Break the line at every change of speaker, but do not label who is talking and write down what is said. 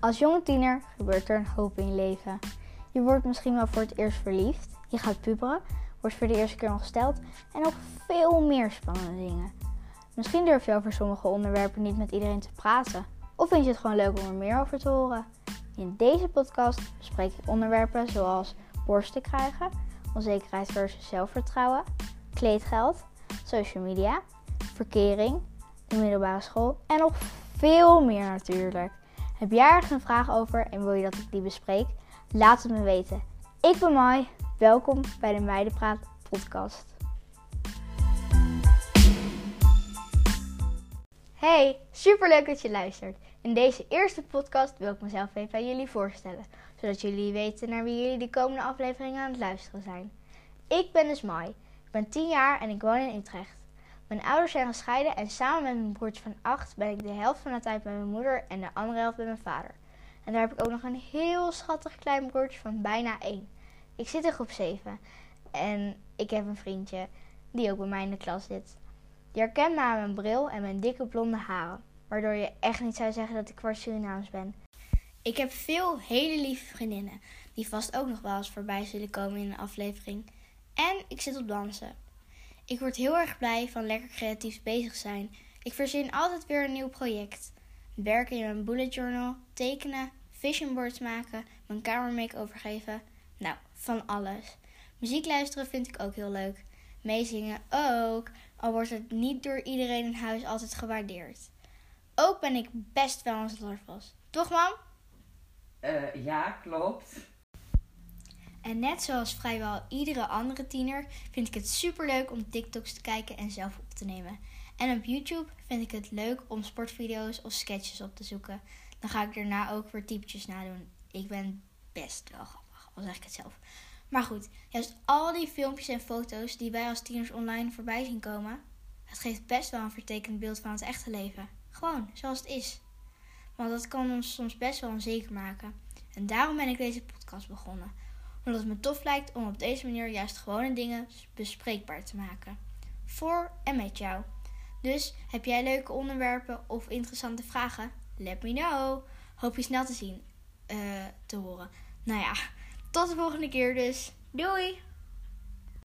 Als jonge tiener gebeurt er een hoop in je leven. Je wordt misschien wel voor het eerst verliefd, je gaat puberen, wordt voor de eerste keer ongesteld en nog veel meer spannende dingen. Misschien durf je over sommige onderwerpen niet met iedereen te praten, of vind je het gewoon leuk om er meer over te horen. In deze podcast bespreek ik onderwerpen zoals borsten krijgen, onzekerheid versus zelfvertrouwen, kleedgeld, social media, verkering, de middelbare school en nog veel meer natuurlijk. Heb jij ergens een vraag over en wil je dat ik die bespreek? Laat het me weten. Ik ben Mai. Welkom bij de Meidenpraat podcast. Hey, superleuk dat je luistert. In deze eerste podcast wil ik mezelf even aan jullie voorstellen, zodat jullie weten naar wie jullie de komende afleveringen aan het luisteren zijn. Ik ben dus Mai. Ik ben 10 jaar en ik woon in Utrecht. Mijn ouders zijn gescheiden en samen met mijn broertje van 8 ben ik de helft van de tijd bij mijn moeder en de andere helft bij mijn vader. En daar heb ik ook nog een heel schattig klein broertje van bijna 1. Ik zit in groep 7 en ik heb een vriendje die ook bij mij in de klas zit. Je herkent me aan mijn bril en mijn dikke blonde haren, waardoor je echt niet zou zeggen dat ik kwart Surinaams ben. Ik heb veel hele lieve vriendinnen, die vast ook nog wel eens voorbij zullen komen in een aflevering. En ik zit op dansen. Ik word heel erg blij van lekker creatief bezig zijn. Ik verzin altijd weer een nieuw project. Werken in mijn bullet journal, tekenen, vision boards maken, mijn kamer make-over geven. Nou, van alles. Muziek luisteren vind ik ook heel leuk. Meezingen ook, al wordt het niet door iedereen in huis altijd gewaardeerd. Ook ben ik best wel een slorvos. Toch, mam?
Uh, ja, klopt.
En net zoals vrijwel iedere andere tiener vind ik het superleuk om TikToks te kijken en zelf op te nemen. En op YouTube vind ik het leuk om sportvideo's of sketches op te zoeken. Dan ga ik daarna ook weer typetjes nadoen. Ik ben best wel grappig, al zeg ik het zelf. Maar goed, juist al die filmpjes en foto's die wij als tieners online voorbij zien komen, het geeft best wel een vertekend beeld van het echte leven. Gewoon, zoals het is. Want dat kan ons soms best wel onzeker maken. En daarom ben ik deze podcast begonnen. Omdat het me tof lijkt om op deze manier juist gewone dingen bespreekbaar te maken. Voor en met jou. Dus heb jij leuke onderwerpen of interessante vragen? Let me know. Hoop je snel te zien, uh, te horen. Nou ja, tot de volgende keer dus. Doei!